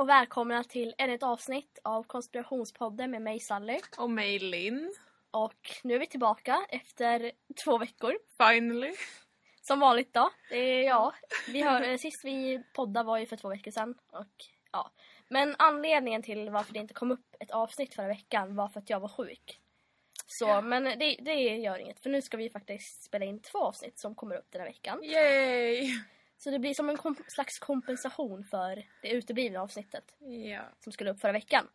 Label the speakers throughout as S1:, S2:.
S1: och välkomna till ännu ett avsnitt av Konspirationspodden med mig Sally.
S2: Och mig Linn.
S1: Och nu är vi tillbaka efter två veckor.
S2: Finally.
S1: Som vanligt då. Är, ja, vi hör, eh, sist vi poddade var ju för två veckor sedan. Och, ja. Men anledningen till varför det inte kom upp ett avsnitt förra veckan var för att jag var sjuk. Så, men det, det gör inget. För nu ska vi faktiskt spela in två avsnitt som kommer upp den här veckan.
S2: Yay!
S1: Så det blir som en kom slags kompensation för det uteblivna avsnittet
S2: Ja.
S1: som skulle upp förra veckan.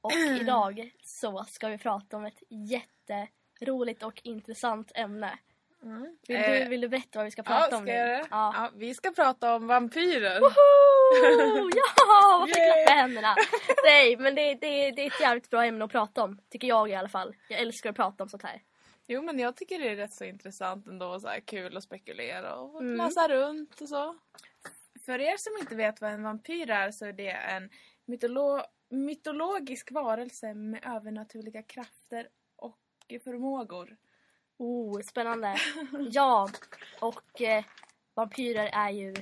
S1: Och idag så ska vi prata om ett jätteroligt och intressant ämne.
S2: Mm.
S1: Vill,
S2: Eh,
S1: du, vill du berätta vad vi ska prata
S2: Ja,
S1: om
S2: ska
S1: nu?
S2: jag?
S1: Ja.
S2: Ja, vi ska prata om vampyrer.
S1: Woho! Ja, varför
S2: Yay!
S1: klappa händerna? Nej, men det, det, det är ett jävligt bra ämne att prata om. Tycker jag i alla fall. Jag älskar att prata om sånt här.
S2: Jo men jag tycker det är rätt så intressant ändå. Så här, kul att spekulera och
S1: Mm.
S2: läsa runt och så. För er som inte vet vad en vampyr är så är det en mytolo- mytologisk varelse med övernaturliga krafter och förmågor.
S1: Oh, spännande. Ja, och eh, vampyrer är ju...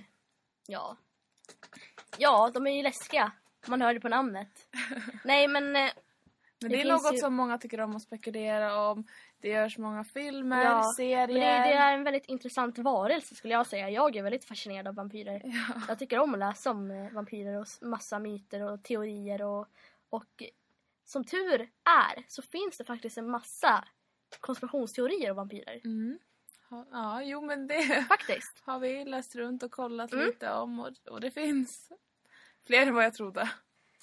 S1: Ja. Ja, de är ju läskiga. Man hör det på namnet. Nej, men... Eh,
S2: Men
S1: Det
S2: det, är något
S1: ju-
S2: som många tycker om att spekulera om. Det görs många filmer,
S1: Ja,
S2: serier.
S1: Men det, det är en väldigt intressant varelse skulle jag säga. Jag är väldigt fascinerad av vampyrer.
S2: Ja.
S1: Jag tycker om att läsa om eh, vampyrer och massa myter och teorier. Och, och som tur är så finns det faktiskt en massa konspirationsteorier om vampyrer.
S2: Mm. Ja, Ja, jo men det
S1: Faktiskt.
S2: har vi läst runt och kollat
S1: Mm.
S2: lite om och, och det finns fler än vad jag trodde.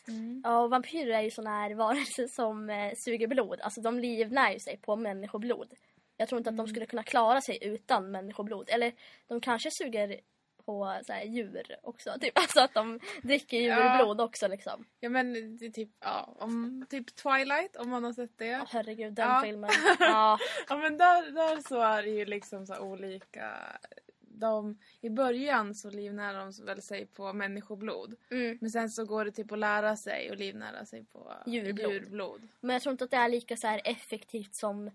S2: Mm.
S1: Ja, och vampyrer är ju såna här varelser som eh, suger blod. Alltså de livnär ju sig på människoblod. Jag tror inte att de skulle kunna klara sig utan människoblod. Eller de kanske suger på så här, djur också. Typ. Alltså att de dricker djurblod också liksom.
S2: Ja men det är typ, ja, om typ Twilight om man har sett det.
S1: Ja, herregud, den
S2: Ja.
S1: filmen. Ja,
S2: Ja men där, där så är det ju liksom så olika. De, I början så livnär de väl sig på människoblod.
S1: mm.
S2: Men sen så går det typ att lära sig och livnära sig på
S1: Djurblod.
S2: djurblod.
S1: Men jag tror inte att det är lika så här effektivt som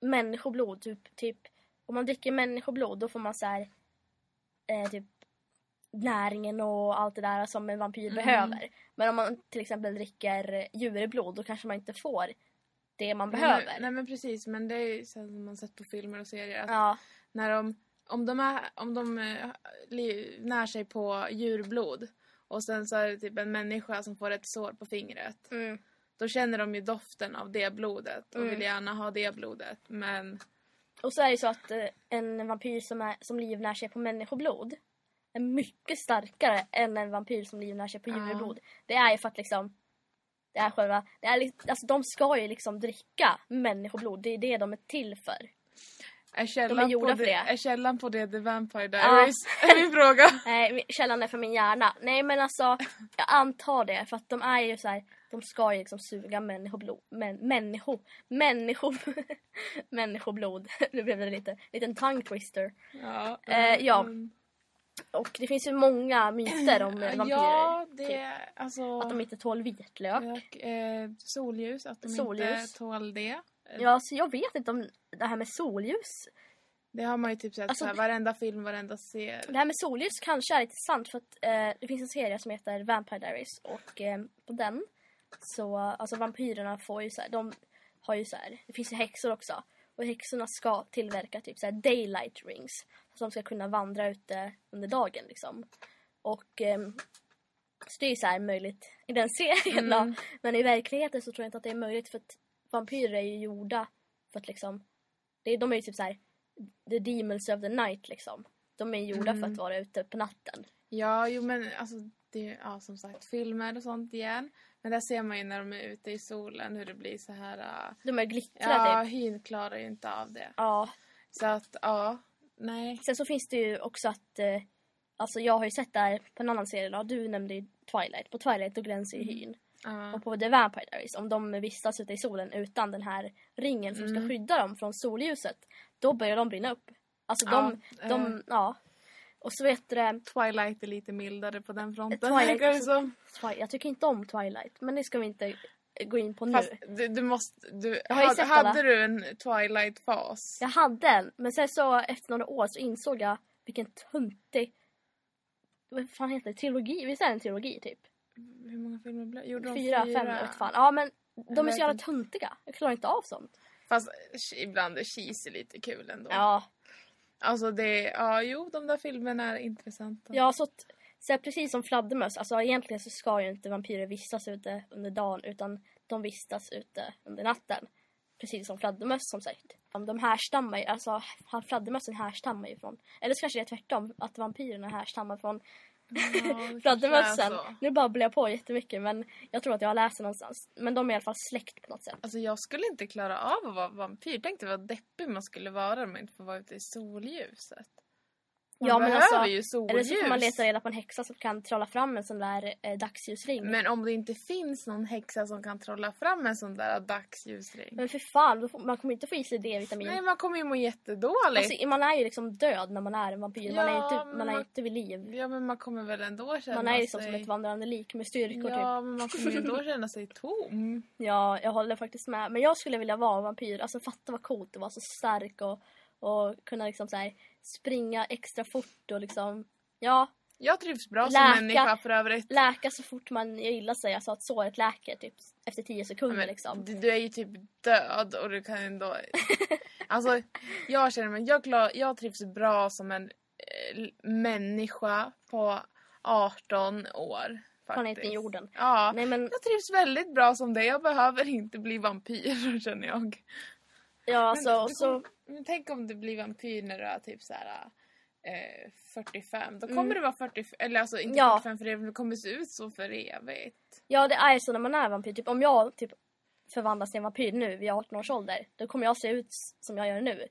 S1: människoblod. Typ, typ, om man dricker människoblod då får man så här, eh, typ näringen och allt det där som en vampyr
S2: Mm.
S1: behöver. Men om man till exempel dricker djurblod då kanske man inte får det man
S2: Nej,
S1: behöver.
S2: men- Nej men precis, men det är ju så som man sett på filmer och serier. Att
S1: Ja,
S2: när de, om de, är, om de eh, när sig på djurblod och sen så är det typ en människa som får ett sår på fingret.
S1: mm,
S2: Då känner de ju doften av det blodet och
S1: Mm.
S2: vill gärna ha det blodet. Men
S1: Och så är det så att eh, en vampyr som, är, som livnär sig på människoblod är mycket starkare än en vampyr som livnär sig på
S2: Ja.
S1: djurblod. Det är ju för att liksom det är själva, det är, alltså de ska ju liksom dricka människoblod. Det är det de är till för.
S2: Är källan,
S1: gjorda
S2: på
S1: för
S2: det,
S1: det.
S2: är källan på det The Vampire Diaries? är min fråga.
S1: Nej, källan är för min hjärna. Nej men alltså, jag antar det för att de är ju så här, de ska ju liksom suga människoblod. Men, människo, människo, människoblod. nu blev det lite, liten tongue twister.
S2: Ja,
S1: Eh, ja.
S2: mm.
S1: Och det finns ju många myter om eh, vampyrer.
S2: Ja,
S1: typ.
S2: det är alltså...
S1: Att de inte tål vitlök.
S2: och, eh, solljus, att de
S1: Solljus.
S2: inte tål det.
S1: Ja, så jag vet inte om det här med solljus.
S2: Det har man ju typ sett
S1: Alltså-
S2: såhär, varenda film, varenda serie.
S1: Det här med solljus kanske är lite sant för att eh, det finns en serie som heter Vampire Diaries och eh, på den så, alltså vampyrerna får ju så här, de har ju så här, det finns ju häxor också och häxorna ska tillverka typ så här daylight rings så de ska kunna vandra ute under dagen liksom. Och ehm, så det är ju så möjligt i den serien då.
S2: Mm.
S1: Men i verkligheten så tror jag inte att det är möjligt för att vampyrer är ju gjorda för att liksom, det, de är ju typ så här the demons of the night liksom. De är gjorda för
S2: Mm.
S1: att vara ute på natten.
S2: Ja, jo men alltså det är ja, som sagt filmer och sånt igen. Men där ser man ju när de är ute i solen hur det blir så här. Uh,
S1: De är glittra
S2: ja,
S1: typ.
S2: hyn klarar ju inte av det.
S1: Ja.
S2: Så att ja, nej.
S1: Sen så finns det ju också att, eh, alltså jag har ju sett där på en annan serie då, du nämnde ju Twilight. På Twilight då glänser ju hyn.
S2: Ja.
S1: Och på The Vampire Diaries, om de vistas ute i solen utan den här ringen som ska
S2: Mm.
S1: skydda dem från solljuset, då börjar de brinna upp. Alltså de, de,
S2: eh.
S1: ja. Och så vet du det,
S2: Twilight är lite mildare på den fronten.
S1: Twilight
S2: verkar det
S1: också-
S2: som.
S1: Twi- jag tycker inte om Twilight, men det ska vi inte gå in på nu.
S2: Fast du, du måste... Du,
S1: Jag har
S2: hade, hade du en Twilight-fas?
S1: Jag hade en, men sen så efter några år så insåg jag vilken töntig vad fan heter det, trilogi, visst är det en trilogi typ?
S2: Hur många filmer blev Gjorde de
S1: Fyra, fem, jag vet fan. Ja men de är så jävla töntiga. Jag klarar inte av sånt.
S2: Fast ibland är cheese lite kul ändå.
S1: Ja,
S2: Alltså det, ja jo de där filmerna är intressanta.
S1: ja så, så här, precis som fladdermöss, alltså egentligen så ska ju inte vampyrer vistas ute under dagen utan de vistas ute under natten. Precis som fladdermöss som sagt. De härstammar ju, alltså fladdermössen härstammar ju från, eller så kanske det är tvärtom, att vampyrerna härstammar från
S2: Ja, det kanske är
S1: fladdermössen.
S2: så.
S1: Nu babblar jag på jättemycket men jag tror att jag har läst det någonstans. Men de är i alla fall släkt på något sätt.
S2: Alltså jag skulle inte klara av att vara vampyr. Tänk dig vad deppig man skulle vara om man inte får vara ute i solljuset. Man
S1: Ja, men alltså,
S2: ju solljus.
S1: Eller så får man leta reda på en häxa som kan trolla fram en sån där eh, dagsljusring. Men,
S2: Men om det inte finns någon häxa som kan trolla fram en sån där dagsljusring.
S1: för fan, får, man kommer inte få i sig D-vitamin.
S2: Nej, man kommer ju må jättedåligt.
S1: Alltså, man är ju liksom död när man är en vampyr. man är
S2: Ja,
S1: inte,
S2: men
S1: man är
S2: man-
S1: inte vid liv.
S2: Ja, men man kommer väl ändå känna
S1: Man är liksom
S2: sig...
S1: som ett vandrande lik med styrkor typ.
S2: Ja, men man kommer ju ändå känna sig tom.
S1: Ja, jag håller faktiskt med. Men jag skulle vilja vara en vampyr. Alltså fatta vad coolt att vara så stark och, och kunna liksom så här, springa extra fort och liksom, ja,
S2: Jag trivs bra
S1: Läka.
S2: som människa för övrigt.
S1: läka så fort man gillar sig. Alltså att såret läker typ efter 10 sekunder
S2: Men
S1: liksom.
S2: du, du är ju typ död och du kan ändå... alltså, jag känner mig... Jag, klar, jag trivs bra som en eh, människa på 18 år.
S1: Planeten
S2: faktiskt.
S1: jorden.
S2: Ja.
S1: Nej men,
S2: Jag trivs väldigt bra som det. Jag behöver inte bli vampyr känner jag.
S1: ja alltså,
S2: Men
S1: så,
S2: men tänk om du blir vampyr när du är typ så här eh, 45. Då
S1: Mm.
S2: kommer du vara 45, eller alltså inte
S1: Ja.
S2: 45 för evigt, men du kommer se ut så för evigt.
S1: ja det är så när man är vampyr. Typ om jag typ förvandlas till en vampyr nu vid 18 års ålder. Då kommer jag se ut som jag gör nu.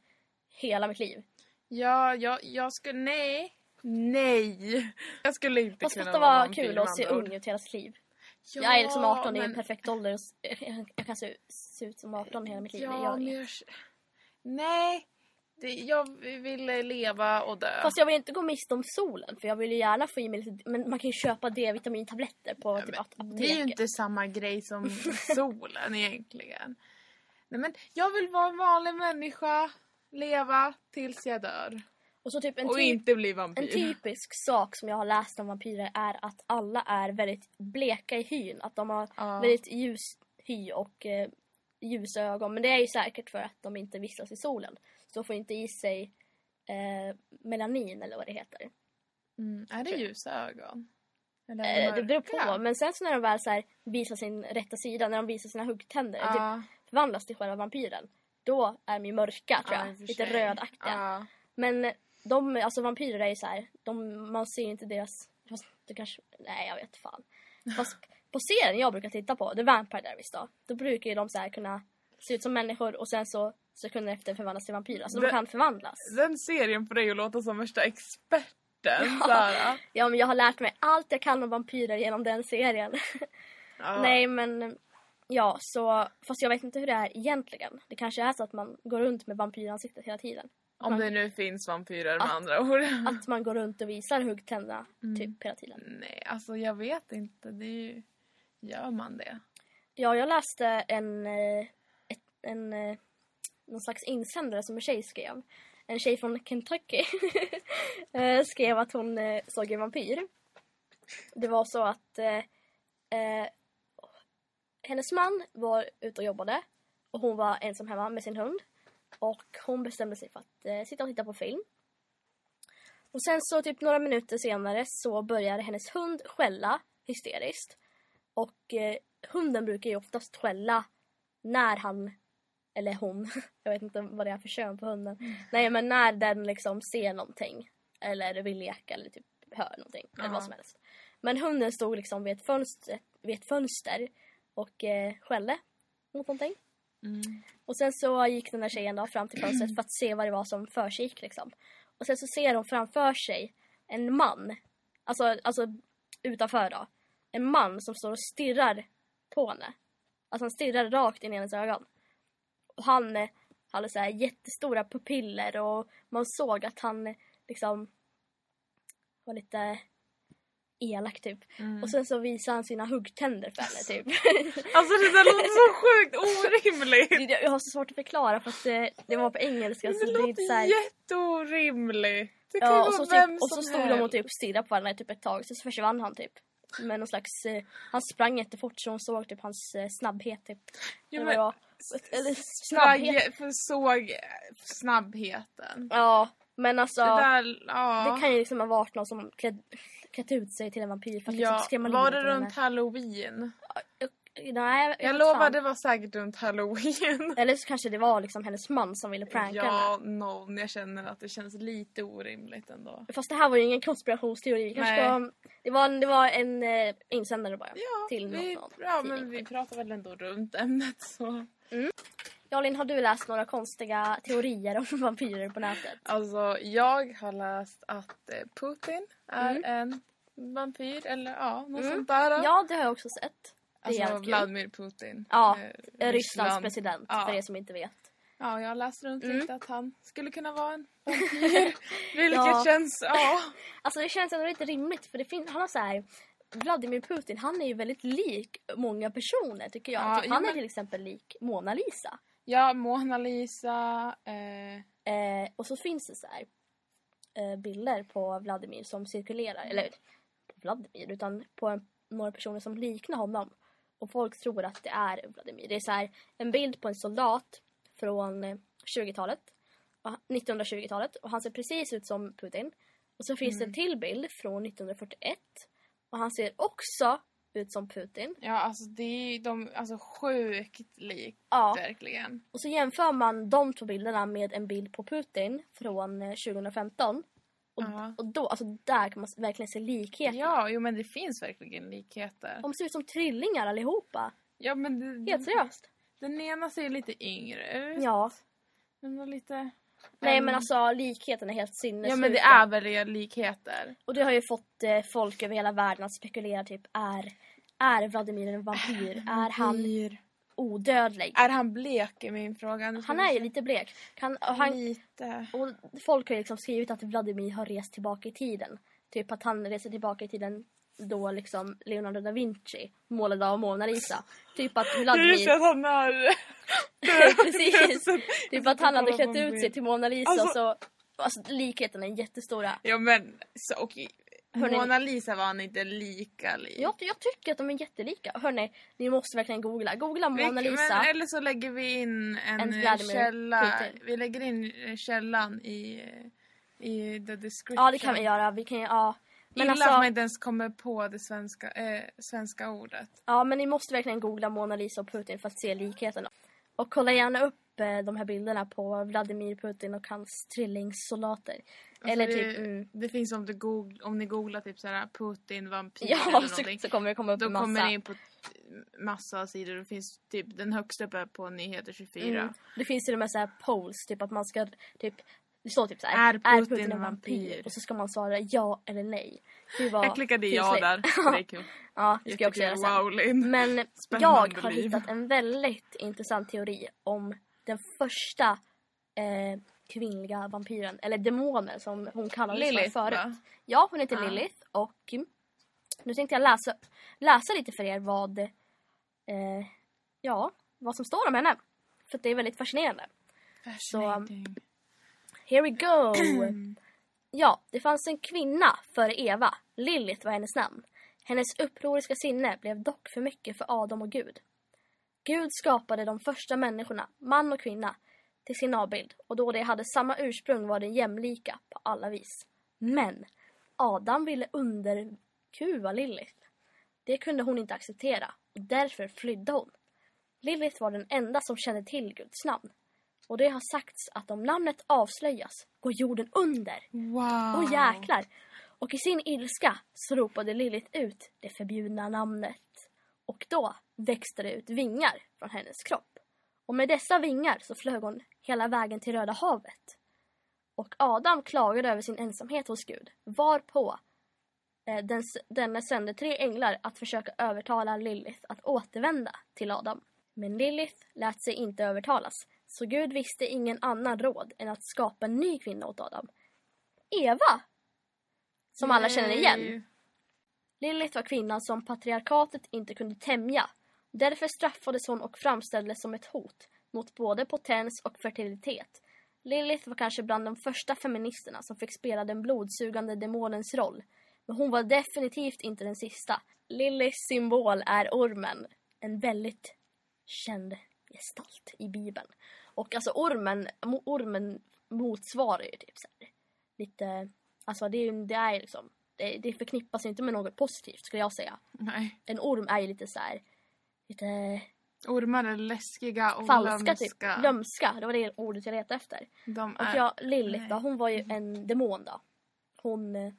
S1: Hela mitt liv.
S2: Ja, jag, jag skulle, nej. Nej! Jag skulle inte
S1: Fast
S2: kunna vara
S1: vad
S2: vampyr
S1: kul
S2: med
S1: att se ung ut hela sitt liv.
S2: Ja,
S1: jag är liksom 18, det är en
S2: men-
S1: perfekt ålder. Jag kan se, se ut som 18 hela mitt liv. det
S2: Ja,
S1: gör
S2: men jag... Nej! Det, jag vill leva och dö.
S1: Fast jag vill inte gå miste om solen för jag vill ju gärna få i mig lite, men man kan ju köpa D-vitamintabletter på typ ap-
S2: Det är ju
S1: apoteket.
S2: inte samma grej som solen egentligen. Nej, men jag vill vara en vanlig människa, leva tills jag dör.
S1: Och så typ en,
S2: och
S1: typ,
S2: inte bli
S1: en
S2: vampyr.
S1: typisk sak som jag har läst om vampyrer är att alla är väldigt bleka i hyn. Att de har
S2: Ja.
S1: väldigt ljus hy och eh, ljusa ögon. Men det är ju säkert för att de inte vistas i solen. Så de får inte i sig eh, melanin eller vad det heter.
S2: Mm. Är det ljusa ögon? Eller
S1: Eh, det beror på. Men sen så när de väl så här, visar sin rätta sida, när de visar sina huggtänder, typ
S2: Ja,
S1: förvandlas till själva vampyren. Då är de ju mörka tror jag. Lite rödaktiga.
S2: Ja.
S1: Men de, alltså vampyrer är ju så här, de, man ser ju inte deras, fast det kanske, nej jag vet fan. Fast på serien jag brukar titta på, The Vampire Diaries då, då brukar ju de så här kunna se ut som människor och sen så sekunder efter förvandlas till vampyrer. Alltså de kan förvandlas.
S2: Den serien får dig att låta som värsta experten, Sara.
S1: Ja men jag har lärt mig allt jag kan om vampyrer genom den serien.
S2: Ja.
S1: Nej men ja så fast jag vet inte hur det är egentligen. Det kanske är så att man går runt med vampyransiktet hela tiden.
S2: Om det nu finns vampyrer med
S1: Att-
S2: andra ord.
S1: Att man går runt och visar huggtänderna
S2: Mm.
S1: typ hela tiden.
S2: Nej, alltså jag vet inte. Det är ju... Gör man det?
S1: Ja jag läste en, eh, ett, en eh, någon slags insändare som en tjej skrev. En tjej från Kentucky eh, skrev att hon såg en vampyr. Det var så att eh, eh, hennes man var ute och jobbade och hon var ensam hemma med sin hund. Och hon bestämde sig för att eh, sitta och titta på film. Och sen så typ några minuter senare så började hennes hund skälla hysteriskt. Och eh, hunden brukar ju oftast skälla när han, eller hon, jag vet inte vad det är för kön på hunden. Nej men när den liksom ser någonting. Eller vill leka eller typ hör någonting. Eller
S2: Ja.
S1: vad som helst. Men hunden stod liksom vid ett fönster, vid ett fönster och eh, skällde mot någonting.
S2: Mm.
S1: Och sen så gick den där tjejen då fram till fönstret för att se vad det var som försiggick liksom. Och sen så ser hon framför sig en man, alltså, alltså utanför då. En man som står och stirrar på henne. Alltså han stirrar rakt in i hennes ögon. Och han eh, hade så här jättestora pupiller och man såg att han eh, liksom var lite elak typ.
S2: Mm.
S1: Och sen så visade han sina huggtänder för henne typ.
S2: Alltså det där låter så sjukt orimligt!
S1: Jag har så svårt att förklara för att det, det var på engelska.
S2: Det
S1: Så det är inte så
S2: låter
S1: här,
S2: jätteorimligt! Det kan ju
S1: Ja,
S2: vara
S1: och så,
S2: vem
S1: typ, och så
S2: som
S1: stod de och
S2: helst.
S1: typ stirrade på varandra typ ett tag, så försvann han typ. Med någon slags, eh, han sprang jättefort så hon såg typ hans eh, snabbhet typ.
S2: Ja,
S1: Eller
S2: men,
S1: vad. Eller snabbhet.
S2: Sprang, såg snabbheten.
S1: Ja, men alltså.
S2: Det där, ja.
S1: Det kan ju liksom ha varit någon som klädd, klätt ut sig till en vampyr för att liksom
S2: ja.
S1: skrämma
S2: Var det
S1: ur henne.
S2: runt halloween?
S1: Nej,
S2: Jag
S1: vet
S2: lovar,
S1: fan.
S2: det var säkert runt halloween.
S1: Eller så kanske det var liksom hennes man som ville pranka henne.
S2: Ja, någon. Jag känner att det känns lite orimligt ändå.
S1: Fast det här var ju ingen konspirationsteori. Kanske var, det, var, det var en eh, insändare bara.
S2: Ja,
S1: till
S2: vi,
S1: någon
S2: ja men vi pratar väl ändå runt ämnet så.
S1: Jalin, har du läst några konstiga teorier om vampyrer på nätet?
S2: Alltså jag har läst att eh, Putin är
S1: Mm.
S2: en vampyr eller ja, något
S1: Mm.
S2: sånt där.
S1: Ja, det har jag också sett. Är
S2: alltså. Vladimir Putin.
S1: Ja,
S2: eh,
S1: Rysslands
S2: Ryssland.
S1: president,
S2: Ja.
S1: för er som inte vet.
S2: Ja, jag har läst runt
S1: Mm.
S2: lite att han skulle kunna vara en vampyr. Vilket
S1: Ja.
S2: känns, ja.
S1: Alltså det känns ändå lite rimligt för det finns, han har så här Vladimir Putin, han är ju väldigt lik många personer tycker jag.
S2: Ja,
S1: typ, han är
S2: men-
S1: till exempel lik Mona Lisa.
S2: Ja, Mona Lisa. Eh,
S1: Eh, och så finns det så här eh, bilder på Vladimir som cirkulerar. Eller Vladimir, utan på en, några personer som liknar honom. Och folk tror att det är Vladimir. Det är så här en bild på en soldat från eh, 20-talet. och- 1920-talet. Och han ser precis ut som Putin. Och så finns det en till bild från 1941. Och han ser också ut som Putin.
S2: ja, alltså det är de, alltså sjukt likt
S1: Ja.
S2: verkligen.
S1: Och så jämför man de två bilderna med en bild på Putin från eh, 2015. Och,
S2: Ja.
S1: och då, alltså där kan man verkligen se likheter.
S2: Ja, jo men det finns verkligen likheter.
S1: De ser ut som trillingar allihopa.
S2: Ja, men det,
S1: Helt seriöst.
S2: Den ena ser lite yngre ut.
S1: Ja.
S2: Den var lite...
S1: Nej men alltså likheten är helt sinnessjuka.
S2: Ja men det är väl likheter.
S1: Och det har ju fått eh, folk över hela världen att spekulera typ är, är Vladimir en vampyr? Är han. Odödlig?
S2: Är han blek är min fråga.
S1: Han är ju lite blek. Och han,
S2: Lite.
S1: och folk har liksom skrivit att Vladimir har rest tillbaka i tiden. Typ att han reser tillbaka i tiden då liksom Leonardo da Vinci målade av Mona Lisa. Typ att
S2: Just
S1: Vladimir...
S2: att han är...
S1: Precis. Typ att han hade klätt ut sig till Mona Lisa
S2: Alltså-
S1: så... Alltså likheten är jättestora.
S2: Ja men så okej.
S1: Hörni-
S2: Mona Lisa var han inte lika lik.
S1: Jag, jag tycker att de är jättelika. Hörni, ni måste verkligen googla. Googla Mona Lisa.
S2: Men, eller så lägger vi in en,
S1: En
S2: källa.
S1: Putin.
S2: Vi lägger in eh, källan i, i the description.
S1: Ja, det kan vi göra. Vi kan, ja. Men
S2: Illa
S1: alltså,
S2: att man inte ens kommer på det svenska, eh, svenska ordet.
S1: ja, men ni måste verkligen googla Mona Lisa och Putin för att se likheterna. Och kolla gärna upp eh, de här bilderna på Vladimir Putin och hans trillingsoldater.
S2: Alltså
S1: Eller
S2: det,
S1: typ... Mm,
S2: det finns om, du googl, om ni googlar typ såhär Putin, vampyr
S1: ja,
S2: eller
S1: så,
S2: någonting.
S1: så kommer det komma upp
S2: Då
S1: en massa.
S2: kommer det in på massa sidor. Det finns typ den högsta uppe på Nyheter 24.
S1: Mm. Det finns till och med så här polls, typ att man ska typ det står typ så här,
S2: Är
S1: är
S2: Putin
S1: Putin en vampyr?
S2: vampyr?
S1: Och så ska man svara ja eller nej. Var
S2: Jag klickade ja där. Det är kul.
S1: Ja, det ska jag också göra sen.
S2: Wow.
S1: Men jag
S2: Spännande
S1: har
S2: liv.
S1: hittat en väldigt intressant teori om den första eh, kvinnliga vampyren, eller demonen som hon kallades
S2: Lilith,
S1: för förut.
S2: va?
S1: Ja, hon heter
S2: Ja.
S1: Lilith och nu tänkte jag läsa, läsa lite för er vad, eh, ja, vad som står om henne. För det är väldigt fascinerande.
S2: Fascinating.
S1: Here we go! Ja, det fanns en kvinna före Eva. Lilith var hennes namn. Hennes upproriska sinne blev dock för mycket för Adam och Gud. Gud skapade de första människorna, man och kvinna, till sin avbild och då de hade samma ursprung var de jämlika på alla vis. Men Adam ville underkuva Lilith. Det kunde hon inte acceptera och därför flydde hon. Lilith var den enda som kände till Guds namn. Och det har sagts att om namnet avslöjas går jorden under.
S2: Wow.
S1: Åh jäklar! Och i sin ilska så ropade Lilith ut det förbjudna namnet. Och då växte det ut vingar från hennes kropp. Och med dessa vingar så flög hon hela vägen till Röda havet. Och Adam klagade över sin ensamhet hos Gud, varpå eh, den, denne sände tre änglar att försöka övertala Lilith att återvända till Adam. Men Lilith lät sig inte övertalas, så Gud visste ingen annan råd än att skapa en ny kvinna åt Adam. Eva! Som alla känner igen. Lilith var kvinnan som patriarkatet inte kunde tämja. Därför straffades hon och framställdes som ett hot mot både potens och fertilitet. Lilith var kanske bland de första feministerna som fick spela den blodsugande demonens roll. Men hon var definitivt inte den sista. Liliths symbol är ormen. En väldigt känd gestalt i Bibeln. Och alltså ormen, ormen motsvarar ju typ så här, lite... Alltså det är ju det är liksom... Det, det förknippas inte med något positivt skulle jag säga.
S2: Nej.
S1: En orm är ju lite så här... Lite
S2: Ormar är läskiga och
S1: falska typ.
S2: lömska.
S1: Lömska, det var det ordet jag letade efter.
S2: De
S1: Och
S2: är...
S1: ja, Lilith då, hon var ju en demon då. Hon... eh,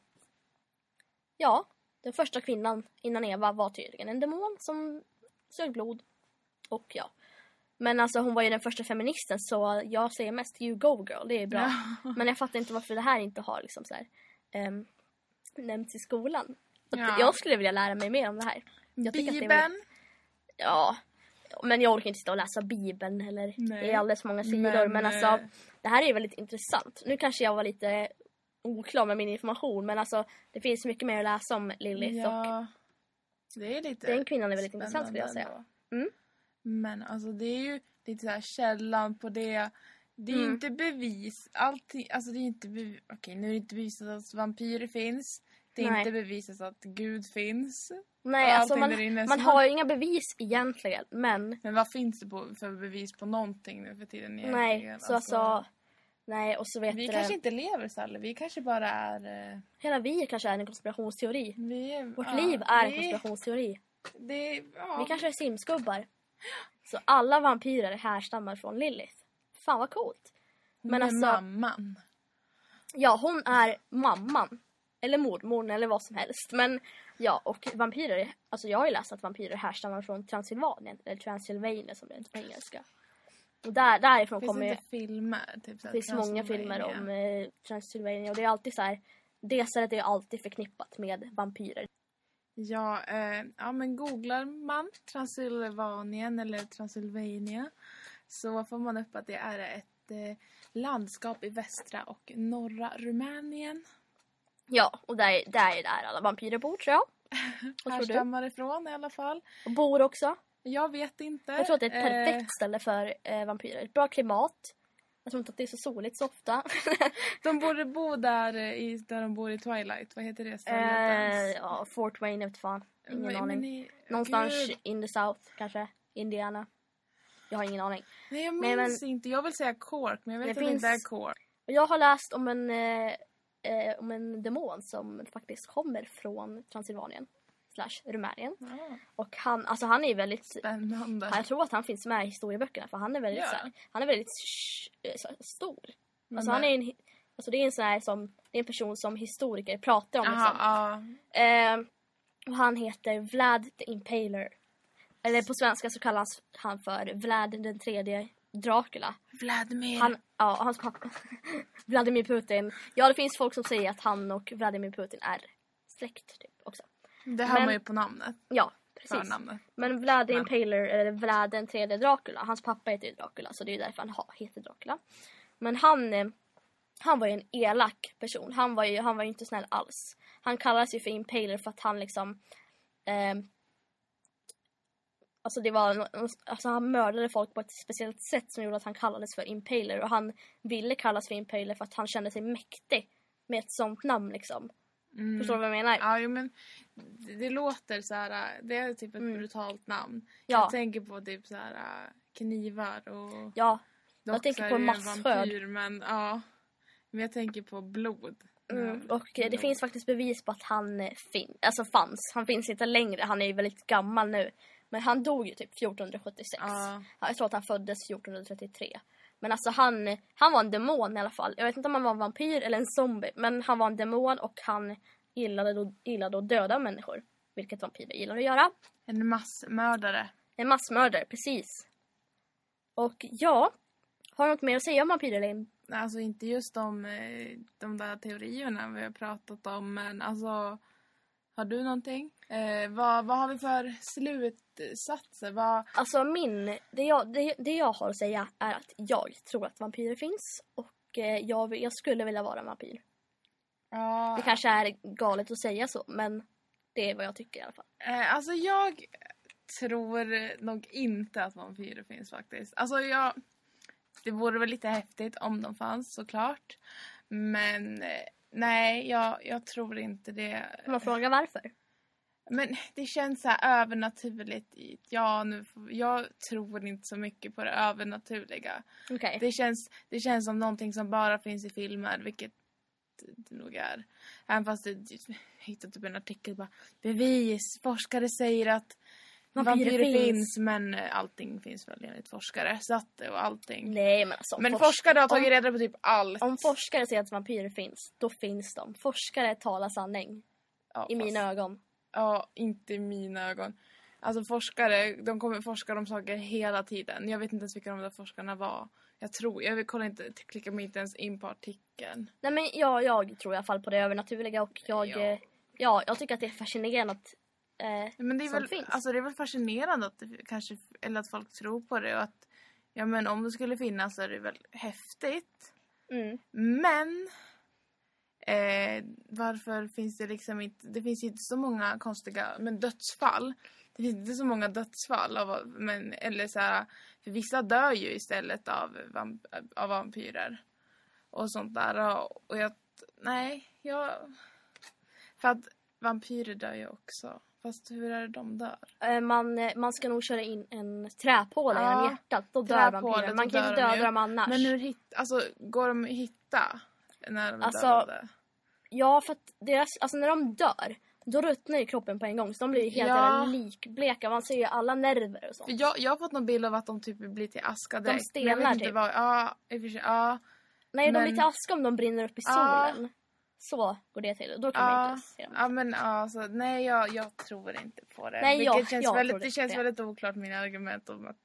S1: Ja, den första kvinnan innan Eva var tydligen en demon som sög blod. Och ja. Men alltså hon var ju den första feministen så jag säger mest you go girl, det är bra.
S2: Ja.
S1: Men jag fattar inte varför det här inte har liksom så här, ehm, nämnts i skolan.
S2: Ja.
S1: Jag skulle vilja lära mig mer om det här. Jag
S2: Bibeln.
S1: Ja, men jag orkar inte sitta och läsa Bibeln eller
S2: Nej.
S1: det är alldeles många sidor. Men,
S2: Men,
S1: alltså,
S2: eh,
S1: det här är ju väldigt intressant. Nu kanske jag var lite oklar med min information men alltså det finns mycket mer att läsa om Lilith och
S2: Ja. Det är lite
S1: den kvinnan är väldigt intressant skulle jag säga. Mm.
S2: Men alltså det är ju lite så här källan på det. Det är
S1: Mm.
S2: inte bevis. Allting, alltså det är inte bevis. Okej, nu är det inte bevisat att vampyrer finns. Det är
S1: Nej.
S2: inte bevisat att Gud finns.
S1: Nej, alltså man, man har ju inga bevis egentligen men
S2: Men vad finns det på, för bevis på någonting nu för tiden egentligen?
S1: nej, så alltså nej och så vet
S2: vi
S1: du
S2: kanske
S1: det,
S2: inte lever Sally. Vi kanske bara är... eh,
S1: hela vi kanske är en konspirationsteori.
S2: Vi
S1: Vårt
S2: ja,
S1: liv är en
S2: vi-
S1: konspirationsteori.
S2: Det, ja.
S1: Vi kanske är simskubbar. Så alla vampyrer härstammar från Lilith. Fan vad coolt. Men
S2: är
S1: alltså-
S2: mamman.
S1: Ja, hon är mamman. Eller mormor eller vad som helst. Men ja, och vampyrer. Alltså jag har ju läst att vampyrer härstammar från Transylvanien. Eller Transylvania som det heter på engelska. Och där, därifrån
S2: Finns
S1: kommer ju...
S2: inte filmer? Typ,
S1: Det finns många filmer om eh, Transylvania. Och det är alltid så här... Det stället är alltid förknippat med vampyrer.
S2: Ja, eh, ja, men googlar man Transylvanien eller Transylvania så får man upp att det är ett eh, landskap i västra och norra Rumänien.
S1: Ja, och där, där är där alla vampyrer bor tror jag. Vad?
S2: Härstammar ifrån i alla fall.
S1: Och bor också.
S2: Jag vet inte.
S1: Jag tror att det är ett perfekt
S2: Eh,
S1: ställe för eh, vampyrer. Bra klimat. Jag tror inte att det är så soligt så ofta.
S2: de borde bo där, eh, i, där de bor i Twilight. Vad heter det stället
S1: eh, ja, Fort Wayne, jag vet fan. Ingen
S2: Men-
S1: aning.
S2: men
S1: Någonstans
S2: Gud.
S1: in the South kanske. Indiana. Jag har ingen aning.
S2: Nej, jag
S1: Nej,
S2: minns inte. Jag vill säga Cork, men jag vet
S1: Det
S2: det
S1: finns-
S2: inte är Cork.
S1: Jag har läst om en, eh, eh, om en demon som faktiskt kommer från Transylvanien. Slash Rumänien.
S2: Ja,
S1: Och han, alltså han är väldigt...
S2: spännande.
S1: Jag tror att han finns med i historieböckerna för han är väldigt,
S2: Ja.
S1: så här, han är väldigt eh, stor.
S2: Men
S1: Alltså han är en, alltså det är en sån här som, det är en person som historiker pratar om liksom.
S2: Aha, ja.
S1: Eh, och han heter Vlad the Impaler. Eller på svenska så kallas han för Vlad den tredje Dracula.
S2: Vladimir.
S1: Han, ja, hans pappa Vladimir Putin. Ja, det finns folk som säger att han och Vladimir Putin är släkt typ också.
S2: Det hör
S1: Men-
S2: man ju på namnet.
S1: Ja, precis.
S2: Förnamnet.
S1: Men Vlad the
S2: Men-
S1: Impaler, eller Vlad den tredje Dracula, hans pappa heter ju Dracula så det är därför han ha, heter Dracula. Men han, eh, han var ju en elak person. Han var ju, han var ju inte snäll alls. Han kallades ju för Impaler för att han liksom... Eh, alltså det var, alltså han mördade folk på ett speciellt sätt som gjorde att han kallades för Impaler. Och han ville kallas för Impaler för att han kände sig mäktig med ett sånt namn liksom.
S2: Mm.
S1: Förstår du vad jag menar?
S2: Ja, jo, men det, det låter så här. Det är typ ett
S1: Mm.
S2: brutalt namn.
S1: Ja.
S2: Jag tänker på typ så här knivar och...
S1: Ja,
S2: Dock
S1: tänker på
S2: vampyr, men ja. Men jag tänker på blod.
S1: Mm, och eh, det finns faktiskt bevis på att han eh, fin alltså fanns. Han finns inte längre, han är ju väldigt gammal nu. Men han dog ju typ 1476.
S2: Ja.
S1: Ja, Jag tror att han föddes 1433. Men alltså han, han var en demon i alla fall. Jag vet inte om han var en vampyr eller en zombie. Men han var en demon och han gillade, då, gillade att döda människor. Vilket vampyrer gillar att göra.
S2: En massmördare.
S1: En massmördare, precis. Och ja, har du något mer att säga om vampyrer Linn?
S2: Alltså inte just de, eh, de där teorierna vi har pratat om, men alltså... Har du någonting? Eh, vad, vad har vi för slutsatser? Vad,
S1: Alltså min, det jag, det, det jag har att säga är att jag tror att vampyrer finns. Och eh, jag, jag skulle vilja vara en vampyr.
S2: ja,
S1: Det kanske är galet att säga så, men det är vad jag tycker i alla fall.
S2: Eh, alltså jag tror nog inte att vampyrer finns faktiskt. Alltså jag... det vore väl lite häftigt om de fanns såklart. Men eh, nej, jag, jag tror inte det.
S1: Får man fråga varför?
S2: Men det känns så här övernaturligt. Ja, nu, jag tror inte så mycket på det övernaturliga.
S1: Okej.
S2: Det känns, det känns som någonting som bara finns i filmer, vilket det nog är. Även fast det, jag hittade typ en artikel bara bevis, forskare säger att
S1: Vampyrer
S2: vampyrer
S1: finns.
S2: finns. men eh, allting finns väl enligt forskare. Så att, och allting.
S1: Nej men alltså.
S2: Men
S1: fors-
S2: forskare har tagit
S1: om-
S2: reda på typ allt.
S1: Om forskare säger att vampyrer finns, då finns de. Forskare talar sanning.
S2: ja,
S1: I mina
S2: fast-
S1: ögon.
S2: Ja, inte i mina ögon. Alltså forskare, de kommer forska om saker hela tiden. Jag vet inte ens vilka de där forskarna var. Jag tror, jag kollar inte, klickar mig inte ens in på artikeln.
S1: Nej men ja, jag tror i alla fall på det övernaturliga och jag...
S2: Ja.
S1: Ja, ja jag tycker att det är fascinerande att... Eh,
S2: Men det är, väl,
S1: finns.
S2: alltså det är väl fascinerande att det kanske, eller att folk tror på det och att ja men om det skulle finnas så är det väl häftigt.
S1: mm.
S2: Men eh, varför finns det liksom inte, det finns inte så många konstiga, men dödsfall. Det finns inte så många dödsfall av, men, eller så här, för vissa dör ju istället av, av vampyrer. Och sånt där och, och jag, nej, jag, för att vampyrer dör ju också. Fast hur är det de dör?
S1: eh, man, man ska nog köra in en träpåle
S2: Ja,
S1: genom hjärtat. Då dör vampyrer. Man kan inte döda dem annars.
S2: Men hur hit, alltså, går de att hitta? När de är
S1: Alltså,
S2: dödade?
S1: Ja, för att deras, alltså när de dör, då ruttnar ju kroppen på en gång. Så de blir helt
S2: Ja.
S1: likbleka. Man ser ju alla nerver och sånt.
S2: För jag, jag har fått någon bild av att de typ blir till aska
S1: De
S2: direkt. vet
S1: stelnar typ.
S2: Vad, ja, i och för sig, ja.
S1: Nej, de
S2: men-
S1: blir till aska om de brinner upp i
S2: Ja.
S1: solen. Så går det till. Då kan man
S2: Ja,
S1: inte se dem.
S2: ja men alltså, nej jag, jag tror inte på det.
S1: Nej,
S2: Vilket
S1: jag-
S2: känns
S1: jag
S2: väldigt, det
S1: inte
S2: känns
S1: det.
S2: väldigt oklart mina argument om att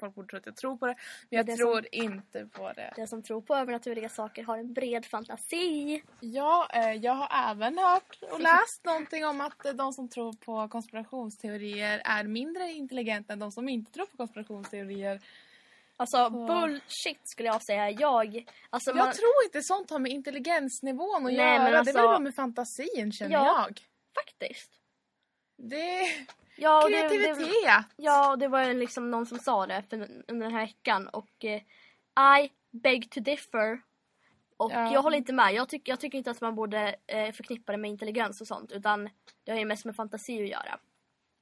S2: folk borde tro att jag tror på det. Men jag
S1: det som-
S2: tror inte på det.
S1: Den som tror på övernaturliga saker har en bred fantasi.
S2: Ja, eh, jag har även hört och läst någonting om att eh, de som tror på konspirationsteorier är mindre intelligenta än de som inte tror på konspirationsteorier.
S1: Alltså bullshit skulle jag säga. Jag, alltså man,
S2: Jag tror inte sånt har med intelligensnivån att
S1: Nej,
S2: göra.
S1: men
S2: Det är
S1: alltså-
S2: väl bara med fantasin känner
S1: Ja.
S2: jag.
S1: faktiskt.
S2: Det
S1: Ja, och det,
S2: kreativitet.
S1: det, ja, och det var liksom någon som sa det för under den här veckan och eh, I beg to differ. Och
S2: Ja.
S1: jag håller inte med. Jag, tycker jag tycker inte att man borde eh, förknippa det med intelligens och sånt utan det har ju mest med fantasi att göra.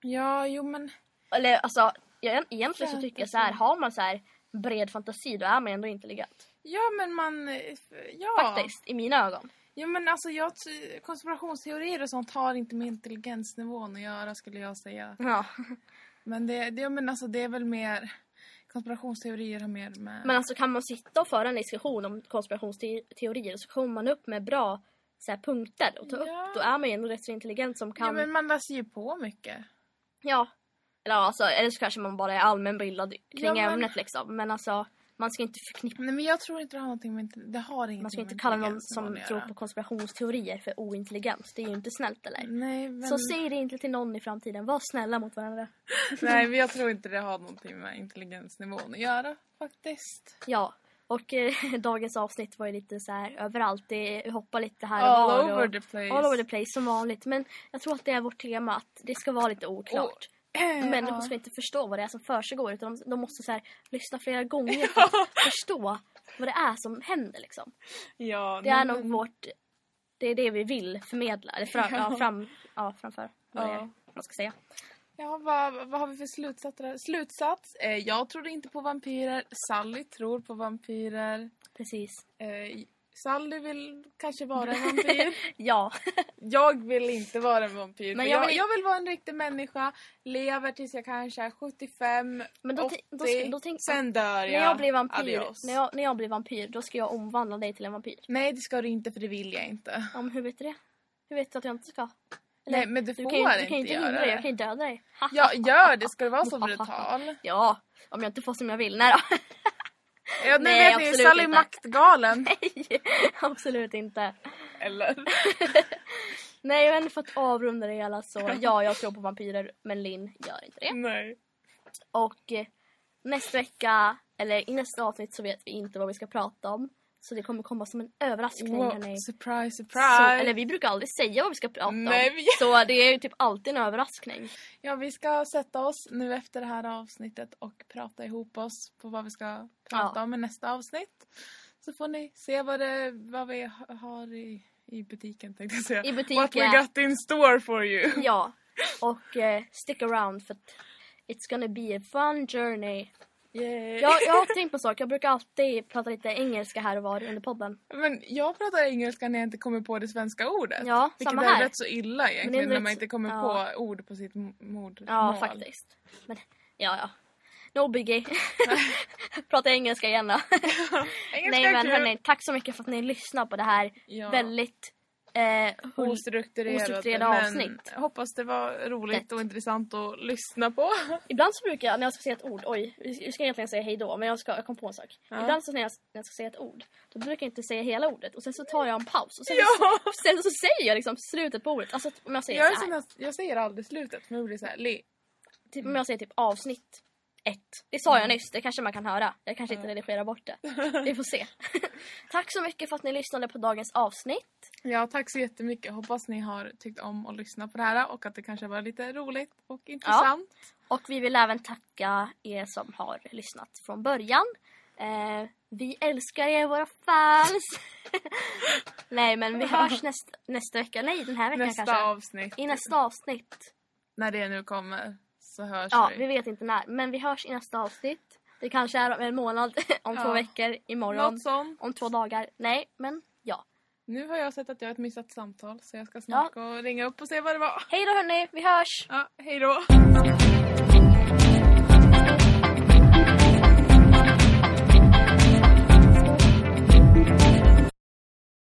S2: Ja, jo men...
S1: Eller alltså, jag, egentligen så tycker jag så här, har man så här bred fantasi då är man ändå intelligent.
S2: Ja, men man... eh, Ja.
S1: Faktiskt, i mina ögon.
S2: Ja, men alltså jag... Konspirationsteorier och sånt har inte med intelligensnivån att göra skulle jag säga.
S1: Ja.
S2: Men det, det, men alltså, det är väl mer... Konspirationsteorier har mer med...
S1: Men alltså kan man sitta och föra en diskussion om konspirationsteorier så kommer man upp med bra så här, punkter och ta
S2: Ja.
S1: upp, då är man ju ändå rätt så intelligent som kan...
S2: Ja, men man läser ju på mycket.
S1: Ja. Eller, alltså, eller så kanske man bara är allmänbildad kring
S2: Ja, men-
S1: ämnet liksom. Men alltså, man ska inte förknippa...
S2: Nej, men jag tror inte det har någonting med... Det har ingenting
S1: Man ska inte kalla någon som tror på konspirationsteorier för ointelligent. Det är ju inte snällt eller?
S2: Nej, men...
S1: Så säg det inte till någon i framtiden. Var snälla mot varandra.
S2: Nej, men jag tror inte det har någonting med intelligensnivån att göra faktiskt.
S1: Ja. Och eh, dagens avsnitt var ju lite så här överallt. Det hoppar lite här och
S2: All
S1: var.
S2: over
S1: och,
S2: the place.
S1: all over the place som vanligt. Men jag tror att det är vårt tema att det ska vara lite oklart. Människor ska inte förstå vad det är som försiggår utan de, de måste så här, lyssna flera gånger för att förstå vad det är som händer liksom.
S2: Ja,
S1: Det är
S2: nej,
S1: nog
S2: men-
S1: vårt... Det är det vi vill förmedla. Eller fram, ja.
S2: Ja.
S1: fram, ja, framför. Vad, det är, man ska säga.
S2: Ja, vad, vad har vi för slutsatser? Slutsats? Eh, jag tror inte på vampyrer. Sally tror på vampyrer.
S1: Precis.
S2: Eh, Sally vill kanske vara en vampyr.
S1: Ja.
S2: jag vill inte vara en vampyr.
S1: Men jag vill-
S2: jag, vill vara en riktig människa. Lever tills jag kanske är 75,
S1: Men då,
S2: 80.
S1: ti- då, ska- då tänk,
S2: sen dör jag.
S1: när jag blir vampyr,
S2: Adios.
S1: när jag, när jag blir vampyr, då ska jag omvandla dig till en vampyr.
S2: Nej, det ska du inte för det vill jag inte.
S1: Ja, men hur vet du det? Hur vet du att jag inte ska? Eller,
S2: Nej, men du
S1: du
S2: får
S1: kan ju, du
S2: inte
S1: kan inte
S2: göra det.
S1: jag kan ju döda dig.
S2: Ja, gör det. Ska du vara så brutal?
S1: Ja, om jag inte får som jag vill. Nej då.
S2: Ja, nu
S1: Nej,
S2: vet ni, Sally
S1: inte.
S2: maktgalen.
S1: Nej, absolut inte.
S2: Eller?
S1: Nej, men för att avrunda det hela så, ja, jag tror på vampyrer, men Linn gör inte det.
S2: Nej.
S1: Och eh, nästa vecka, eller i nästa avsnitt så vet vi inte vad vi ska prata om. Så det kommer komma som en överraskning.
S2: Wow,
S1: hörni.
S2: surprise,
S1: Så,
S2: surprise!
S1: eller vi brukar aldrig säga vad vi ska prata
S2: Nej,
S1: om.
S2: vi-
S1: Så det är ju typ alltid en överraskning.
S2: Ja, vi ska sätta oss nu efter det här avsnittet och prata ihop oss på vad vi ska prata
S1: Ja.
S2: om i nästa avsnitt. Så får ni se vad, det, vad vi ha- har i, i butiken tänkte jag säga.
S1: I butiken.
S2: What we got in store for you.
S1: Ja, och eh, stick around för it's gonna be a fun journey.
S2: Yay.
S1: Jag, jag har tänkt på sak, jag brukar alltid prata lite engelska här och var under podden.
S2: Men jag pratar engelska när jag inte kommer på det svenska ordet.
S1: Ja,
S2: Vilket
S1: samma
S2: är
S1: här.
S2: rätt så illa egentligen
S1: är
S2: när man inte kommer
S1: ja.
S2: på ord på sitt modersmål.
S1: Ja, faktiskt. Men ja, ja. No biggie. Prata engelska igen då.
S2: Engelska
S1: Nej
S2: är
S1: men hörni, tack så mycket för att ni lyssnar på det här
S2: Ja.
S1: väldigt eh, ostrukturerade
S2: men
S1: avsnitt.
S2: hoppas det var roligt
S1: Lätt.
S2: och intressant att lyssna på.
S1: Ibland så brukar jag, när jag ska säga ett ord, oj, jag ska egentligen säga hej då, men jag, ska, jag kom på en sak.
S2: Ja.
S1: Ibland så när jag, när jag ska säga ett ord, då brukar jag inte säga hela ordet och sen så tar jag en paus och sen,
S2: Ja.
S1: så, sen så säger jag liksom slutet på ordet. Alltså om jag säger
S2: Jag,
S1: så här,
S2: att, jag säger aldrig slutet för jag blir så här, le.
S1: typ, om jag säger typ avsnitt ett. Det sa jag nyss, det kanske man kan höra. Jag kanske inte redigerar bort det. Vi får se. Tack så mycket för att ni lyssnade på dagens avsnitt.
S2: Ja, tack så jättemycket. Hoppas ni har tyckt om att lyssna på det här och att det kanske var lite roligt och intressant.
S1: Och vi vill även tacka er som har lyssnat från början. Eh, vi älskar er, våra fans! Nej, men vi hörs näst, nästa vecka. Nej, den här veckan
S2: Nästa
S1: kanske.
S2: avsnitt,
S1: I nästa avsnitt.
S2: när det nu kommer, så hörs
S1: Ja,
S2: vi.
S1: vi vet inte när. Men vi hörs i nästa avsnitt. Det kanske är om en månad, om två
S2: Ja.
S1: veckor, imorgon,
S2: Något sånt.
S1: om två dagar. Nej, men ja.
S2: Nu har jag sett att jag har ett missat samtal så jag ska snart gå och ringa upp och se vad det var.
S1: Hej då hörni, vi hörs!
S2: Ja, hej då!